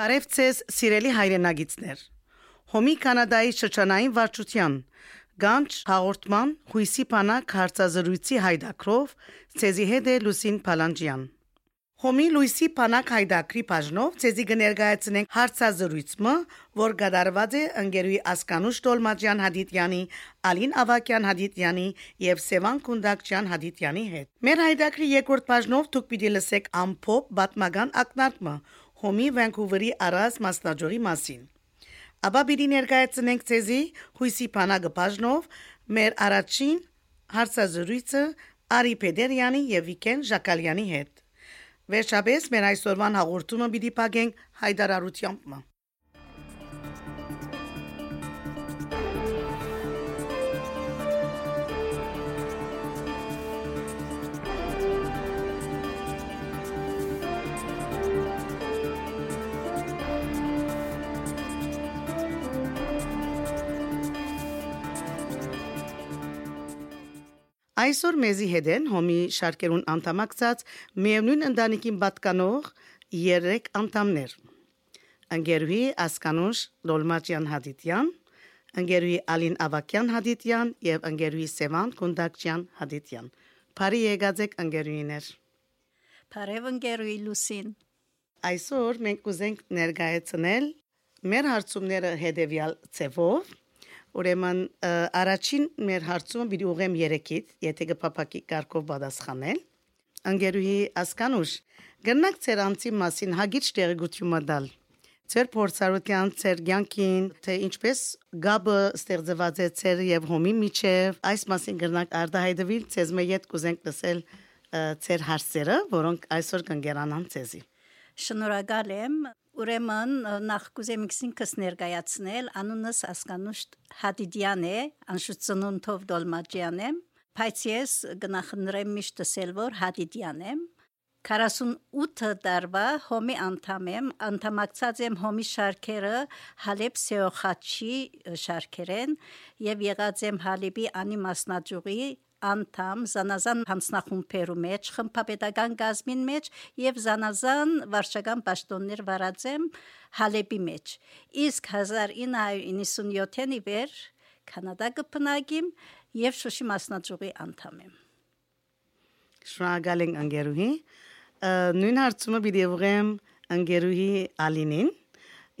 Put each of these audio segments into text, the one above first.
Բարև ձեզ, սիրելի հայրենագիտներ։ Հոմի Կանադայի շրջանային վարչության Գանչ հաղորդման հույսի բանակ հարցազրույցի հայդակրով ցեզի հետ է Լուսին Փալանջյան։ Հոմի Լուիսի Փանակ հայդակրի բաժնով ցեզի կներկայացնենք հարցազրույցը, որ գդարված է ընկերուի Ասկանուշ Տոլմաջյան Հադիտյանի, Ալին Ավակյան Հադիտյանի եւ Սևան Կունդակյան Հադիտյանի հետ։ Մեր հայդակրի երկրորդ բաժնով դուք պիտի լսեք ամփոփ բատմական ակնարկը, Հոմի Վանկուվերի առած մասնաճյուղի մասին։ Աբա պիտի ներկայացնենք ցեզի հույսի բանակը բաժնով մեր առաջին հարցազրույցը Արի Պեդերյանի եւ Վիկեն Ժակալյանի հետ։ Վերջապես մեր այսօրվան հաղորդումը պիտի փակենք հայդարարությամբ։ Այսօր մեզի հետ են հոմի շարքերուն անդամակցած միևնույն ընտանիքին պատկանող 3 անդամներ։ Անգերուի Ասկանուշ Լոլմաճյան Հադիտյան, Անգերուի Ալին Ավակյան Հադիտյան եւ Անգերուի Սևան Կունդակյան Հադիտյան։ Բարի եկած եք անգերուիներ։ Բարև անգերուի Լուսին։ Այսօր մենք կուզենք ներկայացնել մեր հարցումները հետեւյալ ցևով Ուրեմն առաջին մեր հարցումը պիտի ուղեմ 3-ից, եթե կփապակի կարգով պատասխանել։ Անգերուհի Ասկանուշ, գնաք ծեր անցի մասին հագիչ տեղեկություն տալ։ Ձեր փորձառության, ձեր ցանկին, թե ինչպես գաբը ստեղծված է ձեր եւ հոմի միջև, այս մասին գնաք արտահայտվել, ցեզ մեծ հետ կուզենք լսել ձեր հարցերը, որոնք այսօր կընկերանան ցեզի։ Շնորհակալ եմ Ուրեմն նախ կուզեմ ինքս ներկայացնել անունս Ասկանուշ Հադիդյան է, անշուծնունթով Դոլմաջյան եմ, բայց ես գնահնդրեմ միշտ ասել որ Հադիդյան եմ։ 48 տարվա հոմի անդամ եմ, անդամակցած եմ հոմի շարքերը Հալեբ Սեոխաչի շարքերեն եւ եղած եմ Հալեբի անի մասնաճյուղի անդամ զանազան հանձնախումբերու մեջ, խմբապետական գազմին մեջ եւ զանազան վարչական պաշտոններ վարածեմ Հալեբի մեջ։ Իսկ 1997-ին ի վեր Կանադա կփնագիմ եւ Շուշի մասնաճյուղի անդամ եմ։ Շնորհակալ ենք անգերուհի։ Նույն հարցումը պիտի ուղեմ անգերուհի Ալինին։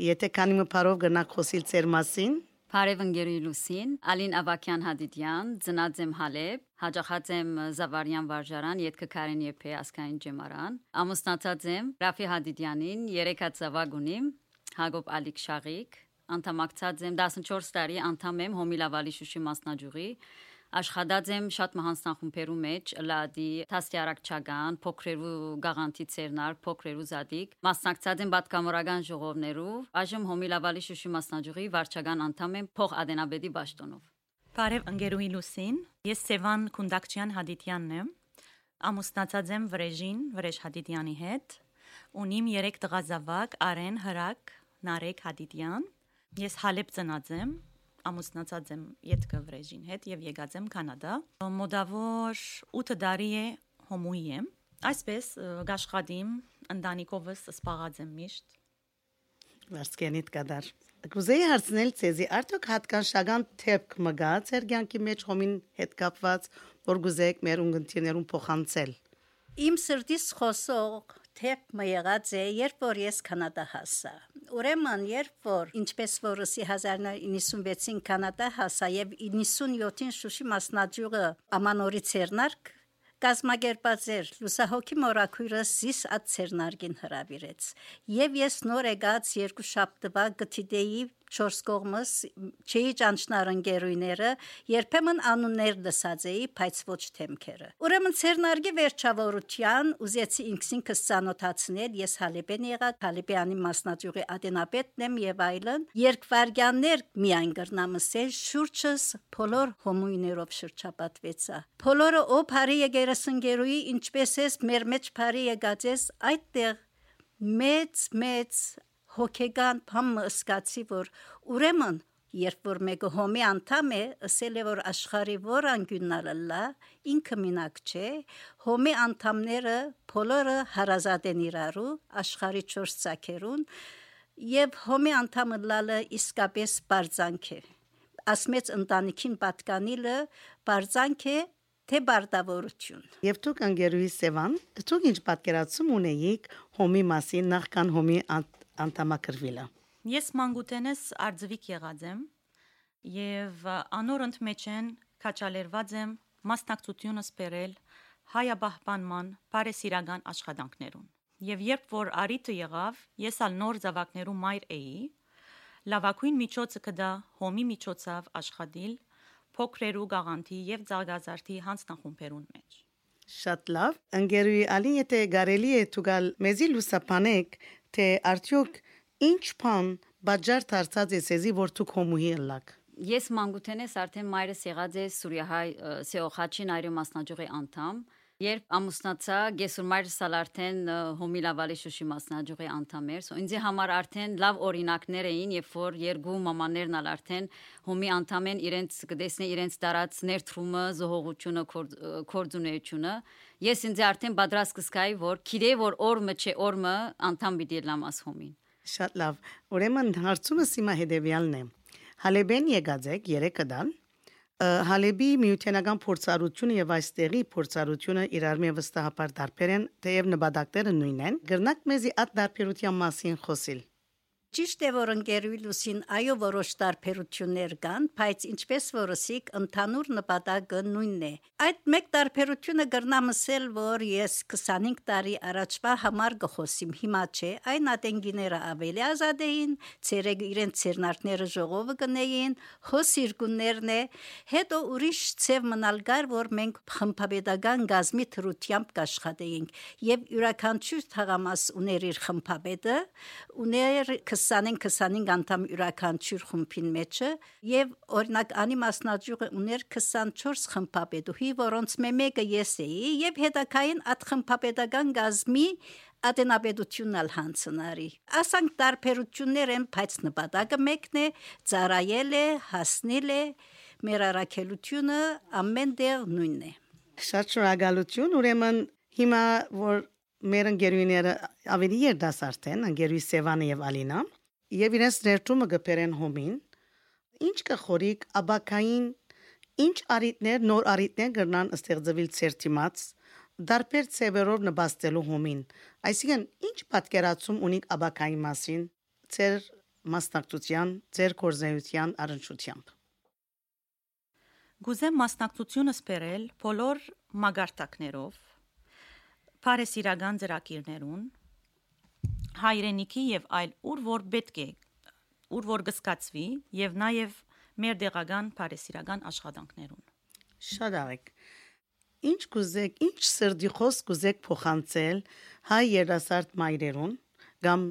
Եթե քանի մփարով գնաք խոսիլ ծեր մասին, Բարև ընկերուի Լուսին, Ալին Ավակյան Հադիդյան, ծնած եմ Հալեբ, հաջողած եմ Զավարյան վարժարան, յետքը Կարեն Եփե ասկային ջեմարան։ Ամուսնացած եմ Ռաֆի Հադիդյանին, երեքած զավակ ունիմ, Հակոբ Ալիկ Շաղիկ, անդամակցած եմ 14 տարի անդամ եմ Հոմիլավալի Շուշի մասնաճյուղի աշխատած եմ շատ մահանձնախումբերու մեջ լադի տասյարակչական փոքրերու գաղանտի ցերնար փոքրերու զադիկ մասնակցած եմ պատկամորական ժողովներու այժմ հոմիլավալի շուշի մասնաճյուղի վարչական անդամ եմ փող ադենաբեդի ճաշտոնով Բարև ընկերուհի Լուսին ես Սևան Քունդակչյան Հադիտյանն եմ ամուսնացած եմ Վրեժին Վրեժ Հադիտյանի հետ ունիմ 3 տղազավակ Արեն Հրակ Նարեկ Հադիտյան ես Հալեբ ծնած եմ ամուսնացած եմ յետքը վրեժին հետ եւ եկած եմ Կանադա։ Մոդավոր 8 տարի է հոմուի եմ։ Այսպես գաշխադիմ ընտանիքովս սպաղած եմ միշտ։ Վարսկենիտ կդար։ Կուզեի հարցնել ցեզի արդյոք հատկանշական թեփք մգա ձեր կյանքի մեջ հոմին հետ կապված, որ գուզեք մեր ունգընտիներուն փոխանցել։ Իմ սրտից խոսող թեփ եղած է, երբ որ ես Կանադա հասա։ Ուրեմն, երբ որ ինչպես որսի 1996-ին Կանադա հասա եւ 97-ին Շուշի մասնաճյուղը ամանորի ցերնարկ կազմակերպած էր լուսահոգի մորակույրը զիս at ցերնարգին հրավիրեց եւ ես նոր եկած երկու շաբթվա գտիդեի 4 կողմս չի ճանչնար ընկերուները երբեմն անուններ դասած էի, բայց ոչ թեմքերը։ Ուրեմն Ցերնարգի վերջավորության ուզեցի ինքսինքս ցանոթացնել, ես Հալեբեն եղա, Հալեբյանի մասնաճյուղի ադենապետն եմ եւ այլն։ Երկվարգյաններ միայն գրնամսել շուրջս փոլոր հոմույներով շրջապատվեցա։ Փոլորը ո բարի եգերասնգերուի ինչպես էս մեր մեջ բարի եկածես այդտեղ մեծ մեծ հոգեգան բամը սկացի որ ուրեմն երբ որ մեկը հոմի անդամ է ասել է որ աշխարի որ անկյուննալա ինքը մինակ չէ հոմի անդամները բոլորը հարազատ են իրարու աշխարի 4 ցակերուն եւ հոմի անդամը լալը իսկապես բարձանք է ասմեց ընտանիքին պատկանիլը բարձանք է թե բարդավորություն Եվ դուք անգերուի Սևան, դուք ինչ պատկերացում ունեիք հոմի մասին նախքան հոմի անդամակրվելը։ Ես մանկուտենես արձվիկ եղած եմ եւ անոր ընդմեջ են քաչալերված եմ մասնակցությունը սպերել հայաբահբանման բարեսիրական աշխատանքներուն։ Եվ երբ որ արիտը եղավ, ես ալ նոր զավակներու մայր էի, լավակույն միջոցը կդա հոմի միջոցով աշխատիլ փոքրերու գաղանթի եւ զարգազարդի հանձնախումբերուն մեջ։ Շատ լավ։ Անգերուի ալին եթե գարելի է ցուգալ մեզի լուսապանեք, թե արդյոք ինչ բան բաժար դարձած է սեզի որ ցուք հոմուհի լակ։ Ես մանկութենես արդեն մայրս եղած է Սուրիահայ Սեոխաչին այրո մասնաճյուղի անդամ Երբ ամուսնացա, գեսուր մայրս ալ արդեն հոմիլավալի շուշի մասնաճյուղի անդամ էր, so ինձ համար արդեն լավ օրինակներ էին, երբ որ երկու մամաներն ալ արդեն հոմի անդամ են իրենց կդեսնե իրենց տարած ներդրումը, զոհողությունը, կորձունեությունը։ Ես ինձ արդեն պատրաստ կսկայի, որ քիրե որ օրը չէ օրը անդամ պիտի լամ աս հոմին։ Շատ լավ։ Ուրեմն հարցումս հիմա հետեւյալն է։ Հալեբեն եկած եք 3 դան Հալեբի միութենական փորձառությունը եւ այստեղի փորձառությունը իրար մի վստահաբար դարբեր են, թեև նպատակները նույնն են։ Գրնակ մեզի այդ դարբերության մասին խոսիլ։ Ճիշտ է, որ ընկերուի լուսին այո որոշ տարբերություններ կան, բայց ինչպես որսիկ ընդհանուր նպատակը նույնն է։ Այդ մեկ տարբերությունը գրնամսել, որ ես 25 տարի առաջվա համար գխոսիմ, հիմա չէ, այն ատենգիները ավելի ազատ էին, ցերեկ իրենց ցերնարդները ժողովը կնեին, հոս իրգուններն է, հետո ուրիշ ցև մնալ գար, որ մենք խմբապետական գազմի թրությամբ կաշխատեինք եւ յուրաքանչյուր թաղամաս ուներ իր խմբապետը, ուներ 20-25 անդամ յուրաքանչյուր խումբին մեջը եւ օրինակ անի մասնաճյուղը ուներ 24 խմբապետուհի, որոնց մեկը ես էի եւ հետակային այդ խմբապետական գազմի ատենապետությունն ալ հանցնարի։ Ասանք տարբերություններ են, բայց նպատակը մեկն է՝ ծառայել է, հասնել է, մեր առաքելությունը ամեն դեղ նույնն է։ Շատ շնորհակալություն, ուրեմն հիմա որ մեր ընկերուները ավելի երդասարդ են, ընկերուի Սևանը եւ Ալինա, եւ իրենց ներդրումը գբերեն հոմին, ինչ կխորիկ աբակային ինչ արիտներ, նոր արիտներ կգնան ստեղծվել ցերտիմաց դարբեր ծևերով նպաստելու հոմին։ Այսինքն ինչ պատկերացում ունիք աբակային մասին, ծեր մասնակցության, ծեր կորզեյության առնչությամբ։ Գուզեմ մասնակցությունը սպերել բոլոր մագարտակներով, Փարեսիրական ծրակիրներուն, հայրենիքի եւ այլ ուր որ պետք է ուր որ գսկացվի եւ նաեւ մեր դեղական բարեսիրական աշխատանքներուն շատ արեք ինչ կուզեք ինչ սրդի խոսք կուզեք փոխանցել հայ երդասարդ մայրերուն կամ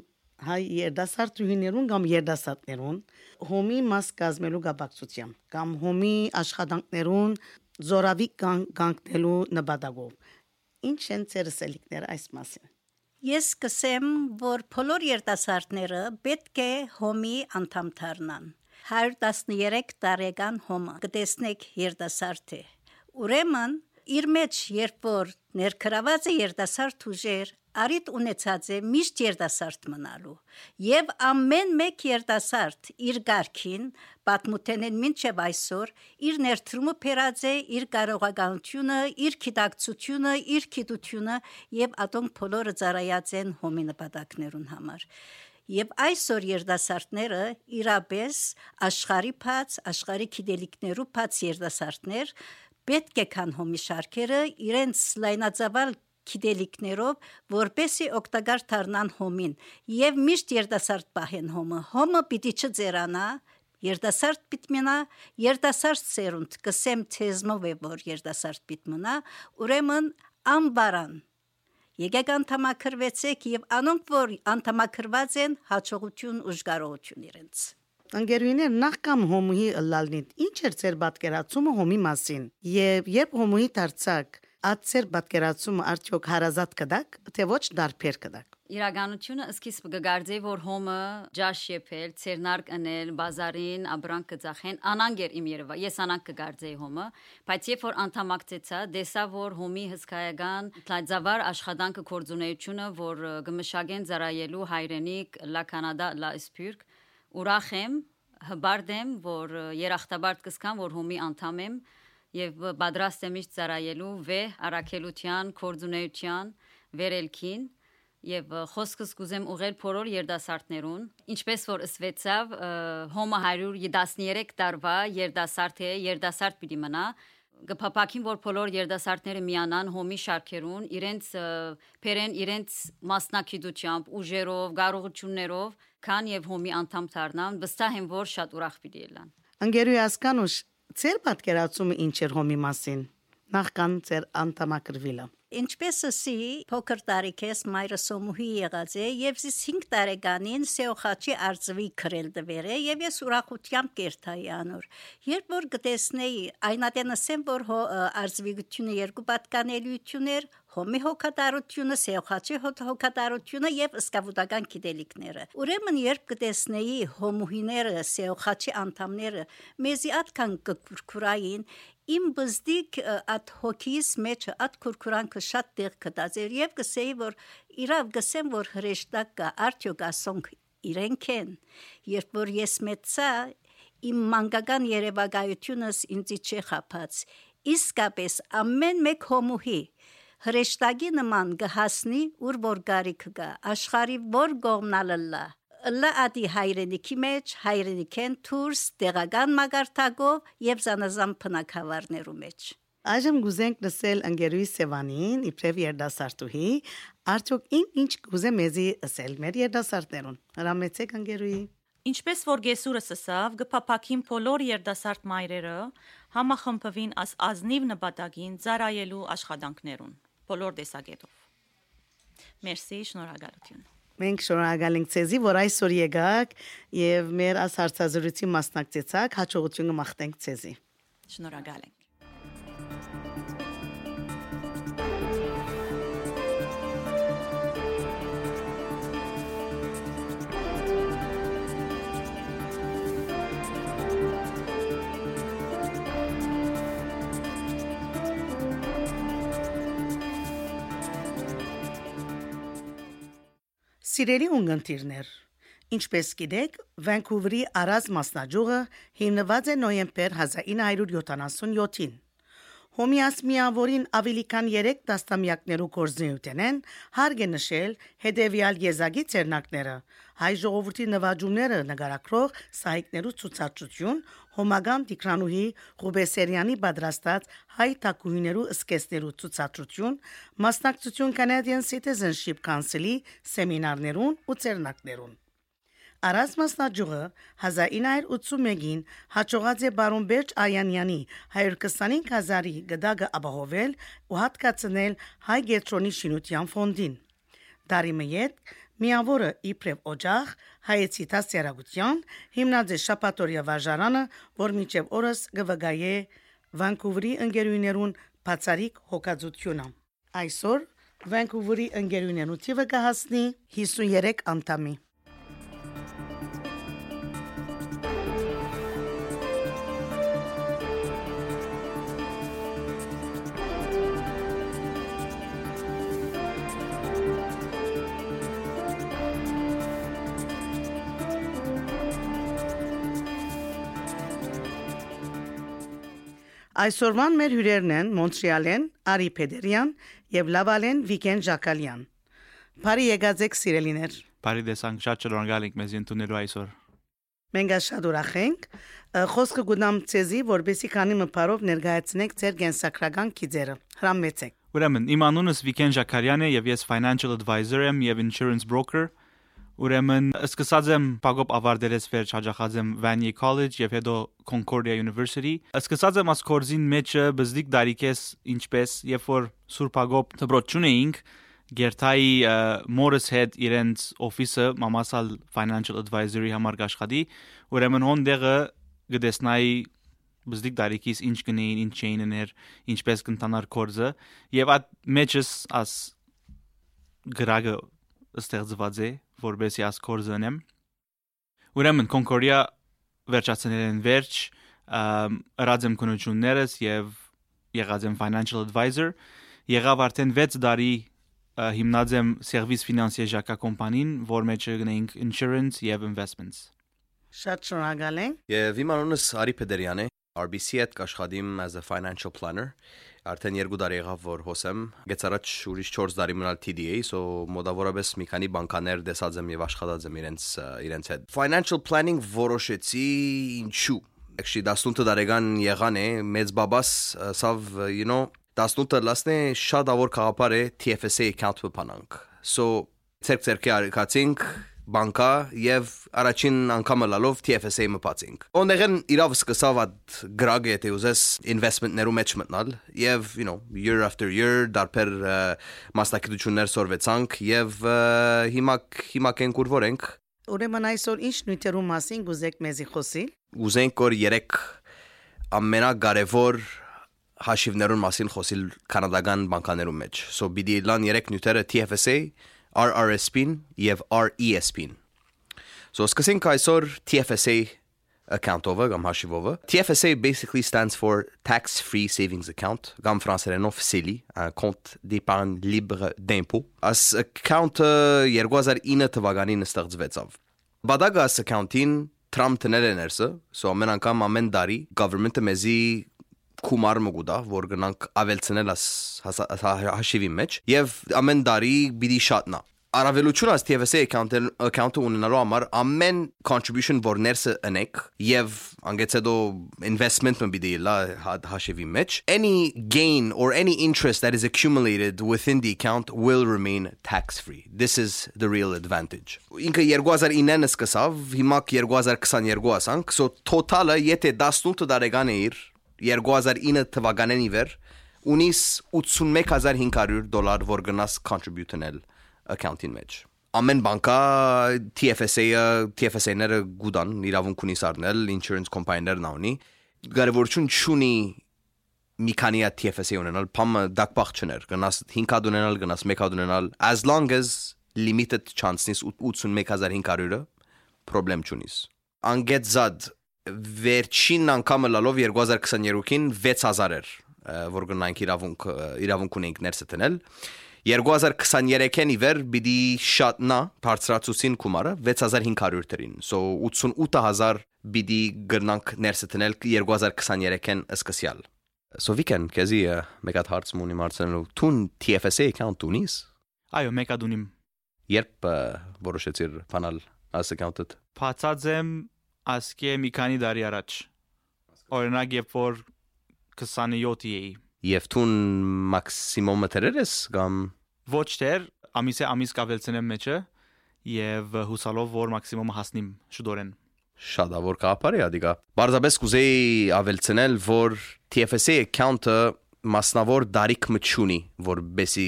հայ երդասարդ ուհիներուն կամ երդասարտներուն հոմի մաս կազմելու գաբակցությամբ կամ հոմի աշխատանքներուն զորավի կանգնելու նպատակով ինչ են ծերսելիքներ այս մասին Ես կսեմ, որ բոլոր երիտասարդները պետք է հոմի անդամ դառնան։ 113 տարեկան հոմը կտեսնեք երիտասարդ է։ Ուրեմն իր մեջ երբ որ ներքրաված է երիտասարդ ուժեր, արիտ ունեցած է միշտ երդասարդ մնալու եւ ամեն մեկ երդասարդ իր ղարքին պատմութենեն մինչև այսօր իր ներդրումը փերած է իր կարողականությունը, իր քիտակցությունը, իր քիտությունը եւ ատոն փոլորը ծառայած են հոմի նպատակներուն համար։ Եվ այսօր երդասարտները իրապես աշխարի փած, աշխարի քիդելիկներու փած երդասարտներ պետք է կան հոմի շարքերը իրենց լայնածավալ քիդելիկներով, որպեսի օգտակար դառնան հոմին եւ միշտ երդասարդ պահեն հոմը։ Հոմը պիտի չձերանա, երդասարդ պիտի մնա, երդասարդ սերունդ կսեմ թեզմով է որ երդասարդ պիտի մնա, ուրեմն ամբարան Եկեք անդամակրվեցեք եւ անոնք որ անդամակրված են հաջողություն ուժգարողություն իրենց Անգերուիներ նախքան հոմուհի ըլլալնիտ ինչ էր ձեր պատկերացումը հոմի մասին եւ երբ հոմուհի դարձակ ածեր պատկերացումը արդյոք հարազատ կդակ, թե ոչ դարբեր կդակ։ Իրականությունը սկիզբ կգարձի որ հոմը ջաշ եփել, ցերնարկ անել, բազարին, աբրանք կծախեն, անանգեր իմ Երևա։ Ես անանք կգարձեի հոմը, բայց երբ որ անդամակցեցա, դեսա որ հոմի հսկայական լայզավար աշխատանքը կորձունեությունը, որ գմշագեն ծարայելու հայրենիք լա կանադա լա իսպյուրք, ուրախ եմ, հբարդ եմ, որ երախտաբարդ կսկամ, որ հոմի անդամ եմ, եւ պատրաստ եմ իշ ծարայելու վե արաքելության, կորձունեության, վերելքին եւ խոսքս կուզեմ ուղել փորոր երդասարտներուն ինչպես որ ըսվեցավ հոմը 113 տարվա երդասարտ է երդասարտ պիտի մնա գփապակին որ բոլոր երդասարտները միանան հոմի շարքերուն իրենց փերեն իրենց մասնակցությամբ ուժերով գարողություններով քան եւ հոմի անդամ դառնան վստահ եմ որ շատ ուրախ պիտի լինան Անգերուի ասկանուշ Ձեր պատկերացումը ինչ էր հոմի մասին։ Նախքան ձեր անդամակրվելը։ Ինչպես ասի փոքր տարիքես մայրը սոմուհի եղած է եւ ես 5 տարեկանին սեոխաչի արծվի քրել դվեր է եւ ես ուրախությամբ կերթայի անոր երբ որ գտեսնեի այնատենասեմ որ արծվիգությունը երկու պատկանելիություն էր հոմի հոգատարությունը, սեոխաչի հոգատարությունը եւ սկավուտական գիտելիքները։ Ուրեմն երբ կտեսնեի հոմուհիները, սեոխաչի անդամները մեզի ատքան կկուրկուրային, իմ բզդիկ at հոգիս մեջ at կուրկուրանքը շատ տեղ կտածեր եւ կսեի որ իրավ գսեմ որ հրեշտակ կա արդյոք ասոնք իրենք են երբ որ ես մեծա իմ մանկական երևակայությունս ինձ չի խափած իսկապես ամեն մեկ հոմուհի հրեշտակի նման գհասնի ուր որ գարիք գա աշխարի որ գողնալլա լա ադի հայրենիքի մեջ հայրենիքեն թուրս տեղական մագարտակով եւ զանազան փնակավարներու մեջ Այժմ գուզենք լսել ընկերուի Սևանին, իբրև երդասարտուհի, արդյոք ին ինչ գուզե մեզի ասել մեր երդասարտներուն։ Հրամեցեք ընկերուի։ Ինչպես որ գեսուրը սսավ, գփապակին բոլոր երդասարտ մայրերը համախմբվին աս ազնիվ նպատակին ծարայելու աշխատանքներուն բոլոր տեսակետով։ Մերսի, շնորհակալություն։ Մենք շնորհակալ ենք ցեզի, որ այսօր եկաք եւ մեր աս հարցազրույցի մասնակցեցաք, հաջողություն կմաղթենք ցեզի։ Շնորհակալ ենք։ Սիրելի ունգընտիրներ, ինչպես գիտեք, Վանկուվերի Արազ մասնաճյուղը հիմնված է նոյեմբեր 1977-ին։ Հոմիաս միավորին ավելի քան 3 տասնամյակներու կորզնյութեն են հարգ է նշել հետևյալ եզակի ցերնակները հայ ժողովրդի նվաճումները նկարագրող սահիկներու ցուցադրություն հոմագան Տիգրանուհի Ղուբեսերյանի պատրաստած հայ թակուհիներու սկեսներու ցուցադրություն մասնակցություն Canadian Citizenship Council-ի սեմինարներուն ու ցերնակներուն Արազ մասնաճյուղը 1981-ին հաջողած է բարոն Բերջ Այանյանի 125 հազարի գդագը ապահովել ու հատկացնել հայ գետրոնի շինության ֆոնդին։ Դարի մեյետ միավորը իբրև օջախ հայեցի տասյարագության հիմնած է շապատորիա վարժարանը, որ միջև օրս գվգայե Վանկուվերի ընկերուներուն բացարիք հոգացությունը։ Այսօր Վանկուվերի ընկերուներու թիվը կհասնի 53 անդամի։ Այսօրվան մեր հյուրերն են Մոնտրեալեն Արի Պեդերյան եւ Լավալեն Վիկեն Ժակալյան։ Բարի եկած եք սիրելիներ։ Բարի դեսանք շատ շնորհակալ ենք մեզ ընդունելու այսօր։ Մենք շատ ուրախ ենք։ Խոսքը գտնամ ցեզի, որբեսի քանի մփարով ներկայացնեք ձեր գենսակրական քիզերը։ Հրամեցեք։ Ուրեմն իմ անունս Վիկեն Ժակալյան է եւ ես financial advisor եմ եւ insurance broker Ուրեմն սկսած եմ Պագոպ ավարտելես վերջ հաջախած եմ Vanier College եւ հետո Concordia University։ Սկսած եմ աս կորզին մեջը բզդիկ դարիքես ինչպես երբ որ Սուր Պագոպ դպրոցուն էինք Գերտայի Morris Head իրենց օֆիսը Mamasal Financial Advisory համար աշխատի։ Ուրեմն հոնդեղը գտեսնայի բզդիկ դարիքից ինչ կնեին, ինչ չէին ներ, ինչպես կընտանար կորձը եւ այդ մեջս աս գրագը ստեղծված է, որբեսի աս կորձը ունեմ։ Ուրեմն Concordia վերջացնել են վերջ ըրաձեմ քնություններս եւ եղած եմ financial advisor եղավ արդեն 6 տարի հիմնած եմ սերվիս ֆինանսիե ժակա կոմպանին, որ մեջ գնենք insurance եւ investments։ Շատ շնորհակալ եմ։ Եվ իմ անունս Արի Պեդերյան է, RBC հետ աշխատիմ as a financial planner։ Արդեն երկու տարի եղավ որ հոսեմ։ Գեց առաջ ուրիշ 4 տարի մնալ TDA, so մոտավորապես մի քանի բանկաներ տեսած եմ եւ աշխատած եմ իրենց իրենց հետ։ Financial planning որոշեցի ինչու actually 18 տարեկան եղան է մեծ բաբաս սավ you know 18 լասնե շատ ավոր խաղապար է TFSA account բանանք so ցերկ ցերկի արքացինք բանկա եւ առաջին անգամը լալով TFSA մպացինք։ Օներեն իրավ սկսավ այդ գրագը եթե ուզես investment-ներու մեջ մտնալ եւ you know year after year դարբեր մասնակցություններ սորվեցանք եւ հիմա հիմա կեն կուրվորենք Ուրեմն այսօր ինչ նյութերու մասին գուզեք մեզի խոսիլ։ Ուզենք որ երեք ամենակարևոր հաշիվներուն մասին խոսիլ կանադական բանկաներու մեջ։ So BD լան երեք նյութերը TFSA, RRSP-ն եւ RESP-ն։ So սկսենք այսօր TFSA account-ով կամ հաշիվով։ TFSA basically stands for tax free savings account, կամ ֆրանսերենով CELI, un compte d'épargne libre d'impôt։ As account-ը 2009 թվականին ստեղծվեցավ։ Բադագա as account-ին Trump տնել է ներսը, so ամեն անգամ ամեն տարի government-ը մեզի կումար մգուտա որ գնանք ավելցնել աս հաշիվի մեջ եւ ամեն տարի բիդի շատնա Արավելությունը ըստ TFSA account-ը account-ը ունենալու համար ամեն contribution որ ներսը ընեք եւ անգեցեդո investment մը բիդի լա հաշիվի մեջ any gain or any interest that is accumulated within the account will remain tax free this is the real advantage. Ինքը 2009-ն սկսավ հիմա 2022 ասանք so total-ը եթե 18 տարեկան է իր 2009 թվականին ի վեր ունիս 81500 դոլար որ գնաս contribute-նել account-ին մեջ ամեն բանկա TFSA-ը TFSA-ները գուդան իրավունք ունի սարնել insurance company-ներն ունի կարևորություն չունի մի քանի հատ TFSA ունենալ փամը դակպախ չներ գնաս 5 հատ ունենալ գնաս 1 հատ ունենալ as long as limited chance-նից 81500-ը problem չունիս անգետ զad վերջին անգամը լալով 2022-ին 6000 էր որ գնանք իրավունք իրավունք ունենք ներսը տնել 2023-ին իվեր բիդի շատնա բարձրացուցին կումարը 6500 դրին so 88000 բիդի գնանք ներսը տնել 2023-ին սկսյալ so we can քեզի մեկ հատ հարց մունի մարցնելու տուն TFSA account ունիս այո մեկ հատ ունիմ երբ որոշեցիր փանալ աս account-ը Փացած եմ ասկե մի քանի տարի առաջ։ Օրինակ, երբ որ 27 էի։ Եվ տուն մաքսիմումը դերերս կամ ոչ դեր, ամիսը ամիս կավելցնեմ մեջը եւ հուսալով որ մաքսիմումը հասնիմ շուտորեն։ Շատ ավոր կապարի ադիգա։ Բարձաբես կուզեի ավելցնել, որ TFSA account-ը մասնավոր դարիք մչունի, որ բեսի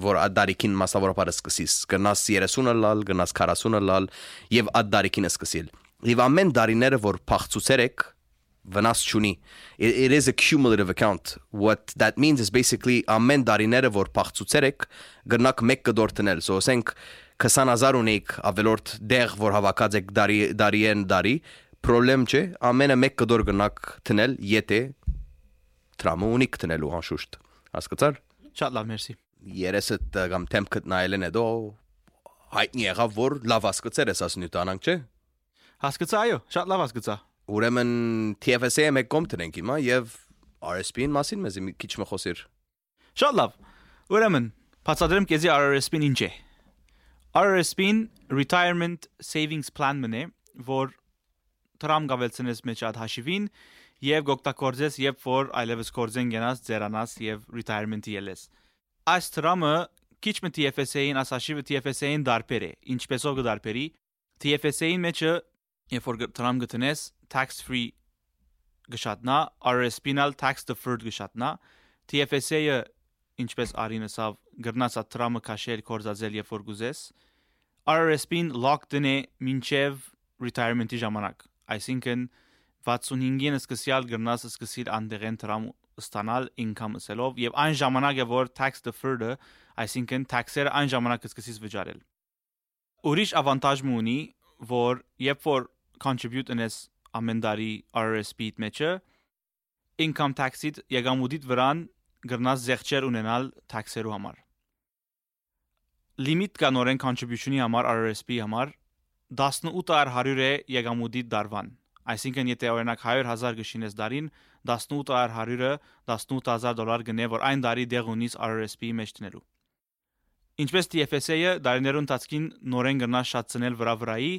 որ այդ դարիքին մասնավորապես սկսիս։ Գնաս 30-ը լալ, գնաս 40-ը լալ եւ այդ դարիքին սկսիլ։ Եվ ամեն դարիները որ փախծուցեր եք վնաս չունի. It, is a cumulative account. What that means is basically ամեն դարիները որ փախծուցեր եք գնաք մեկ կդոր տնել. So ասենք 20000 ունեք ավելորդ դեղ որ հավաքած եք դարի դարիեն դարի պրոբլեմ չէ ամենը մեկ կդոր գնաք տնել եթե տրամը ունիք տնելու անշուշտ. Հասկացար? Շատ լավ, մերսի։ երեսը կամ տեմպ նայելն է դո հայտնի եղավ որ լավ հասկացեր ես ասնյութ անանք չէ Հասկացա, այո, շատ լավ հասկացա։ Ուրեմն TFSA-ը մեկ կողմ տնենք հիմա եւ RSP-ին մասին մեզ մի քիչ մխոսիր։ Շատ լավ։ Ուրեմն, բացատրեմ քեզի RRSP-ն ինչ է։ RRSP-ն Retirement Savings Plan-ն է, որ տրամ գավելցնես մեջ այդ հաշիվին եւ գոկտակորձես, երբ որ այլևս կորձեն գնաս ձերանաս եւ retirement-ի ելես։ Այս տրամը քիչ մը TFSA-ին ասաշիվը TFSA-ին դարբեր է։ Ինչպեսով կդարբերի TFSA-ին մեջը երբ որ տրամ գտնես tax free գշատնա, RSP-նալ tax deferred գշատնա, TFSA-ը ինչպես արինսավ գրնացա տրամը քաշել կորզածել երբ որ գուզես, RRSP-ն locked in է մինչև retirement-ի ժամանակ, այսինքն 65-ին սկսյալ գրնաս սկսիր անդեղեն դրամ ստանալ income սելով եւ այն ժամանակ է որ tax deferred-ը, այսինքն tax-երը այն ժամանակ կսկսես վճարել։ Ուրիշ ավանտաժ ունի, որ երբ որ contribute ունես ամեն տարի RRSP-ի մեջը income tax-ից եկամուտիդ վրան գրնաս զեղչեր ունենալ tax-երու համար։ Limit կա նորեն contribution-ի համար RRSP-ի համար 18100 է եկամուտի դարվան։ Այսինքն եթե օրինակ 100000 գշինես դարին 18100-ը 18000 դոլար գնե որ այն դարի դեղ ունիս RRSP-ի մեջ տնելու։ Ինչպես TFSA-ը դարիներուն ընթացքին նորեն գնա շատ ցնել վրա վրայի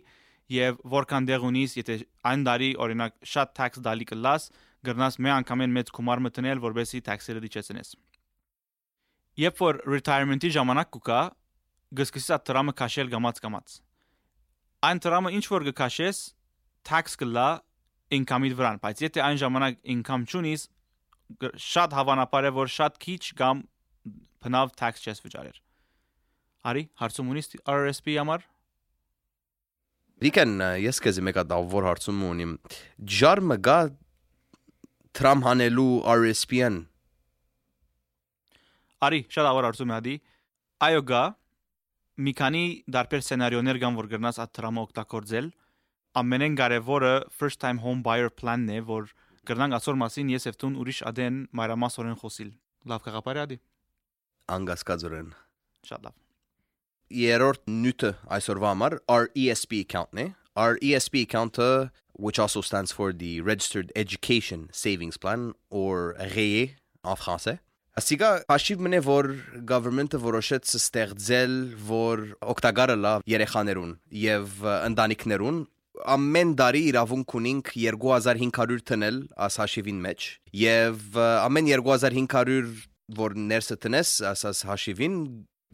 եւ որքան դեղ ունիս, եթե այն դարի օրինակ շատ tax դալի կլաս, գրնաս մի անգամեն մեծ գումար մտնել, որբեսի tax-երը դիչեցնես։ Երբ որ retirement-ի ժամանակ կուկա, գսկսես այդ դրամը քաշել գամած գամած։ Այն դրամը ինչ որ գքաշես, tax կլա income-ի վրան, բայց եթե այն ժամանակ income չունիս, շատ հավանաբար է որ շատ քիչ կամ բնավ tax չես վճարեր։ Արի, հարցում ունիս RRSP համար։ Վիկեն ես քեզ մեկ հատ որ հարցում ունիմ։ Ջարմը գա տրամ հանելու RSP-ն։ Արի, շատ ավար հարցում ադի։ Այո գա մի քանի դարբեր սցենարիոներ կան որ գրնաս այդ տրամը օգտագործել։ Ամենեն կարևորը first time home buyer plan-ն է, որ գրնանք ասոր մասին ես եւ տուն ուրիշ ադեն մայրամասորեն խոսիլ։ Լավ կաղապարի ադի։ Անգասկաձորեն։ Շատ լավ երրորդ նյութը այսօրվա համար RESP account-ն է. RESP account-ը which also stands for the Registered Education Savings Plan or REE en français. Ասիկա հաշիվ մնե որ government-ը որոշեց ստեղծել որ օգտակարը լա երեխաներուն եւ ընտանիքներուն ամեն տարի իրավունք ունենք 2500 տնել աս հաշիվին մեջ եւ ամեն 2500 որ ներսը տնես ասած հաշիվին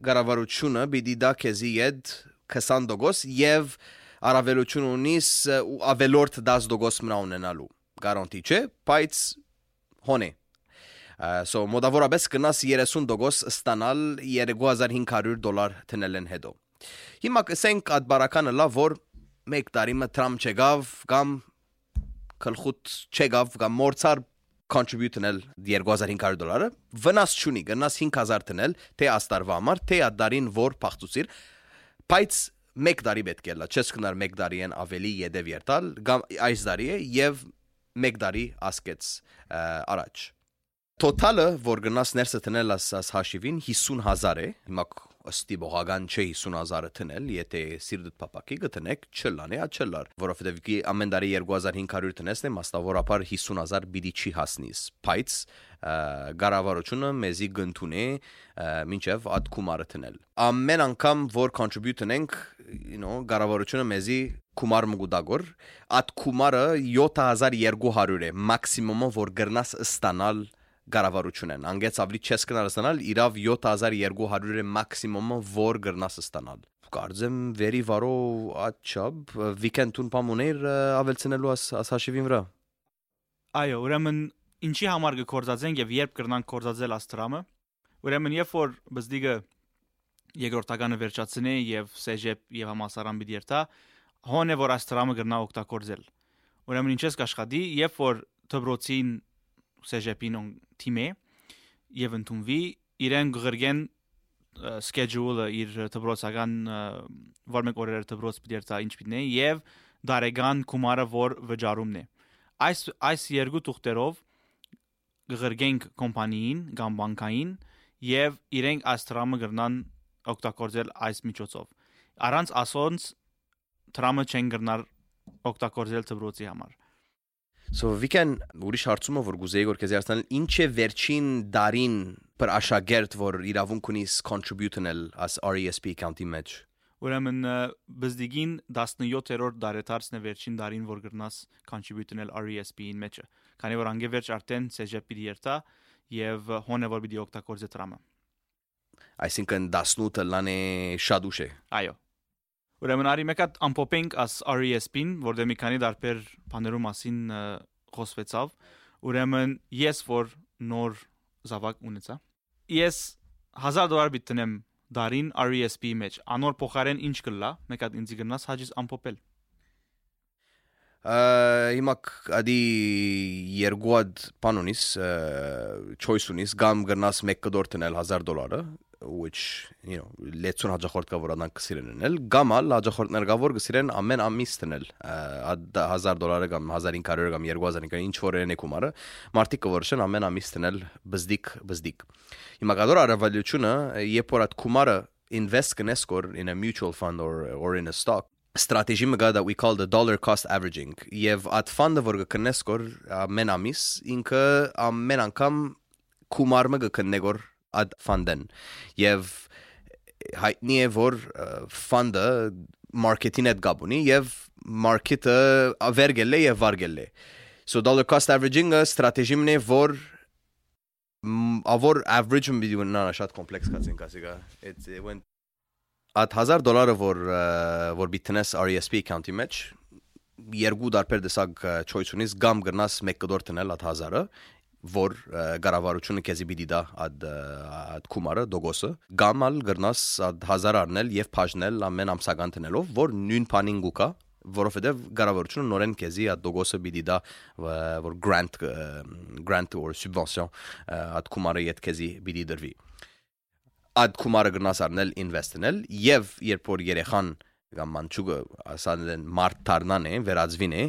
գարավարությունը պիտի դա քեզի իդ 20% եւ արավելություն ունիս ավելորդ 10% մնա ունենալու գարանտի չէ բայց հոնե so մոդավորապես կնաս 30% ստանալ 2500 դոլար տնելեն հետո հիմա կսենք այդ բարականը լավ որ մեկ տարի մը տրամ չգավ կամ քլխուտ չգավ կամ մորցար contribute նել 2500 դոլարը վնաս չունի գնաս 5000 տնել թե աստարվա համար թե ադարին որ փախծուցիր բայց մեկ տարի պետք է լա չես կնար մեկ տարի են ավելի յետև երտալ կամ այս տարի է եւ մեկ տարի ասկեց առաջ Տոտալը, որ գնաս ներսը տնել ասած հաշիվին 50000 է։ Հիմա ըստի բողական չէ 50000-ը տնել, եթե սիրտդ փապակի գտնեք, չլանե, ա չլար, որովհետև գի ամեն տարի 2500 տնեսն է, մասնավորապես 50000 բիդի չի հասնիս։ Բայց գարավարությունը մեզի գնթունե մինչև այդ կումարը տնել։ Ամեն անգամ որ contribute ենք, you know, գարավարությունը մեզի կումար մգուդագոր, այդ կումարը 7200 է, մաքսիմումը որ գրնաս ստանալ գարավարություն են անգեց ավելի չես կնալ ստանալ իրավ 7200 է մաքսիմումը որ գրնաս ստանալ կարծեմ վերի վարո աչապ վիկենդուն պամուներ ավելցնելու աս ասաշիվին վրա այո ուրեմն ինչի համար կկործածեն եւ երբ կրնանք կործածել աստրամը ուրեմն երբ որ բզդիգը երկրորդականը վերջացնե եւ սեժեպ եւ համասարան պիտի երթա հոն է որ աստրամը կրնա օգտագործել ուրեմն ինչես կաշխատի երբ որ դբրոցին սեժեպին թիմի եւ ընդունվի իրեն գղրգեն schedule-ը իր դպրոցական որ մեկ օրեր դպրոց պիտի երթա ինչ պիտի եւ դարեգան կումարը որ վճարումն է այս այս երկու թուղթերով գղրգենք կոմպանիին կամ բանկային եւ իրենք աստրամը գրնան օգտագործել այս միջոցով առանց ասոնց տրամը չեն գրնար օգտագործել դպրոցի համար So we can ուրիշ հարցումը որ գուզեի որ քեզ հարցնել ինչ է վերջին դարին per աշակերտ որ իրավունք ունի contribute-նել as RESP account-ի մեջ? Ուրեմն բզդիգին 17-րդ դարետարցն է վերջին դարին որ գրնաս contribute-նել RESP-ին մեջը քանի որ անգևերջ արդեն CJP-ի երթա եւ հոնը որ պիտի օգտագործի տրամը Այսինքն 18-ը լանե շատ ուշ է Այո Ուրեմն արի մեկը ամփոփենք as RESP-ին, որտեղ մի քանի դարբեր բաներու մասին խոսվեցավ։ Ուրեմն ես որ նոր զավակ ունեցա։ Ես 1000 դոլար բիտնեմ դարին RESP-ի մեջ։ Անոր փոխարեն ինչ կլա։ Մեկը ինձ գնաս հաջից ամփոփել։ հիմա ադի երկուad բանոնիս choice ունիս գամ գրնաս 1 կդոր տնել 1000 դոլարը which you know լեցուն հաջախորդ կա որ անան կսիրեն ունել գամալ հաջախորդներ կա որ կսիրեն ամեն ամիս տնել 1000 դոլարը կամ 1500 կամ 2000 կամ ինչ որ են եկումարը մարտիկ կորշեն ամեն ամիս տնել բզդիկ բզդիկ հիմա գադոր արավալյությունը երբ որ այդ կումարը invest կնես կոր in a mutual fund or or in a stock strategy մգա that we call the dollar cost averaging եւ at fund-ը որ կնես կոր ամեն ամիս ինքը ամեն անգամ կումարը կքննե կոր ad fund-ն եւ հայտնի է որ fund-ը market-ին հետ գաբ ունի եւ market-ը ավերգել է եւ վարգել է so dollar cost averaging-ը strategy-ն է որ ավոր average-ը մի դու շատ կոմպլեքս կացին կասիկա it went Այդ 1000 դոլարը որ որ բիտնես RESP account-ի մեջ երկու դարբեր դեսակ choice ունիս գամ գրնաս 1 դոլար տնել այդ 1000-ը որ գարավարությունը քեզի պիտի դա այդ այդ կումարը դոգոսը գամալ գրնաս այդ 1000 առնել եւ բաժնել ամեն ամսական տնելով որ նույն բանին գուկա որովհետեւ գարավարությունը նորեն քեզի այդ դոգոսը պիտի դա որ grant grant or subvention այդ կումարը իդ քեզի պիտի դրվի այդ կումարը գնաս առնել ինվեստնել եւ երբ որ երեխան կամ մանչուկը ասանեն մարդ դառնան է վերածվին է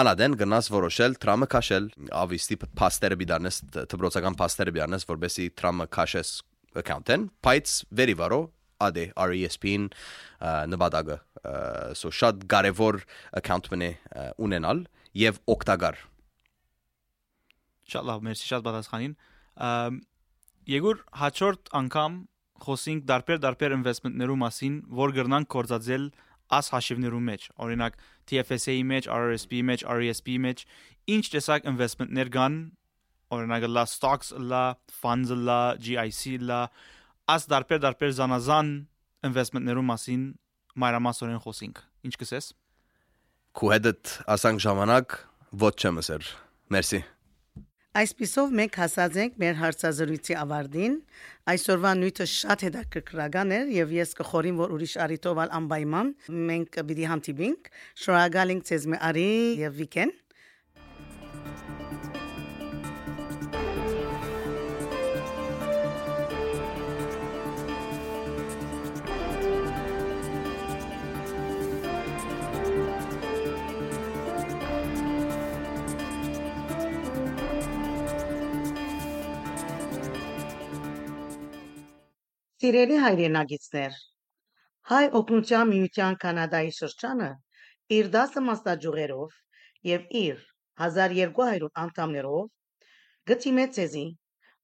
անադեն գնաս որոշել տրամը քաշել obviously փաստերը բիդարնես դպրոցական փաստերը բիդարնես որբեսի տրամը քաշես account-ն բայց very վարո ադե RESP-ին նվադագը so շատ կարևոր account մնե ունենալ եւ օգտակար շատ լավ մերսի շատ բացախանին Եգուր հաջորդ անգամ խոսենք դարբեր դարբեր investment-ներու մասին, որ գրնանք կորցածել աս հաշիվներու մեջ։ Օրինակ TFSA-ի մեջ, RRSP-ի մեջ, RESP-ի մեջ ինչ տեսակ investment-ներ կան, օրինակ լա stocks, լա funds, լա GIC, լա աս դարբեր դարբեր զանազան investment-ներու մասին մանրամասորեն խոսենք։ Ինչ կսես։ Քու հետդ ասանք ժամանակ ոչ չեմ ասեր։ Մերսի։ Այսպիսով մենք հասած ենք մեր հարցազրույցի ավարտին։ Այսօրվա նույնը շատ հետաքրքրական էր եւ ես կխորին, որ ուրիշ արիտով անպայման մենք պիտի հանդիպենք։ Շնորհակալ ենք ձեզ մի արի եւ վիկեն։ Սիրելի հայրենագիտներ, Հայ օգնության միության Կանադայի շրջանը իր 10 մասնաճյուղերով եւ իր 1200 անդամներով գտիմե ցեզի,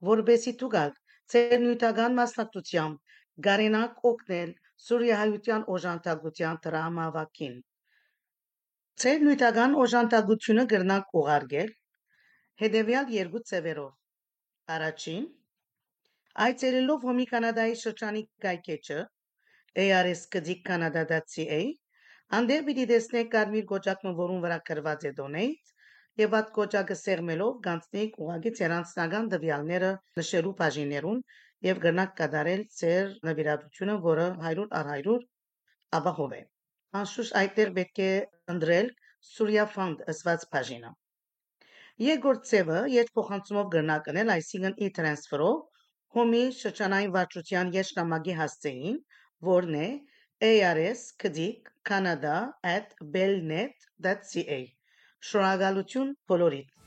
որբեսի դուգալ ծեր նյութական մասնակցությամբ գարենակ օգնել Սուրիայության օժանդակության դրամավակին։ Ծեր նյութական օժանդակությունը գրնակ ուղարկել հետևյալ երկու ծևերով։ Առաջին Այցելելով Հոմի Կանադայի շրջանի կայքեջը ars.canada.ca անդեր պիտի տեսնեք կարմիր գոճակը, որուն վրա գրված է donate եւ այդ գոճակը սեղմելով գանցնեք ուղագի ցերանցնական դվյալները նշելու բաժիններուն եւ գնաք կատարել ծեր նվիրատությունը, որը 100 առ 100 ապահով է։ Անշուշտ այդտեղ պետք է ընտրել Surya Fund ըսված բաժինը։ Երկրորդ ծևը երբ փոխանցումով գնակնել, այսինքն e-transfer-ով Հոմի շրջանային վարչության եշնամակի հասցեին, որն է ars.canada@belnet.ca։ Շնորհակալություն բոլորիդ։